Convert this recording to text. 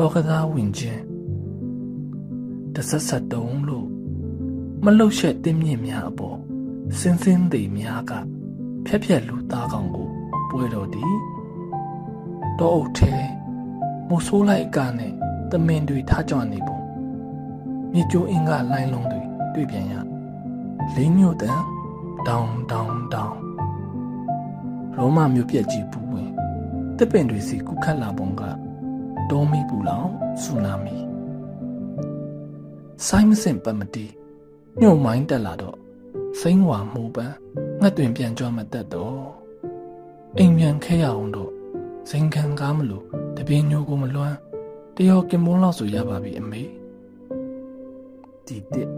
တော်ကစားဝင်ခြင်းတဆက်ဆက်တုံးလို့မလှုပ်ရှက်တင်းမြင့်များအပေါ်စင်းစင်းသေးများကဖြက်ဖြက်လူသားကောင်ကိုပွဲတော်သည်တောအုပ်ထဲမိုးဆိုးလိုက်အကနဲ့တမင်တွေထားကြနေပုံမြေကျိုးအင်းကလိုင်းလုံးတွေတွေ့ပြန်ရလေးမြို့တန်တောင်တောင်တောင်ရောမမြို့ပြက်ကြီးပူဝင်တစ်ပင်တွေစီကုခတ်လာပုံက တောမီပူလောင်ဆူနာမီဆိုင်းမစင်ပတ်မတီညှို့မိုင်းတက်လာတော့စိမ့်ဝါမှုပန်းငှက်တွင်ပြန်ကြွမတက်တော့အိမ်ပြန်ခဲရအောင်တော့ဇင်ခံကားမလို့တပင်းညိုကိုမလွမ်းတယောကင်မွန်းလောက်ဆိုရပါပြီအမေဒီတစ်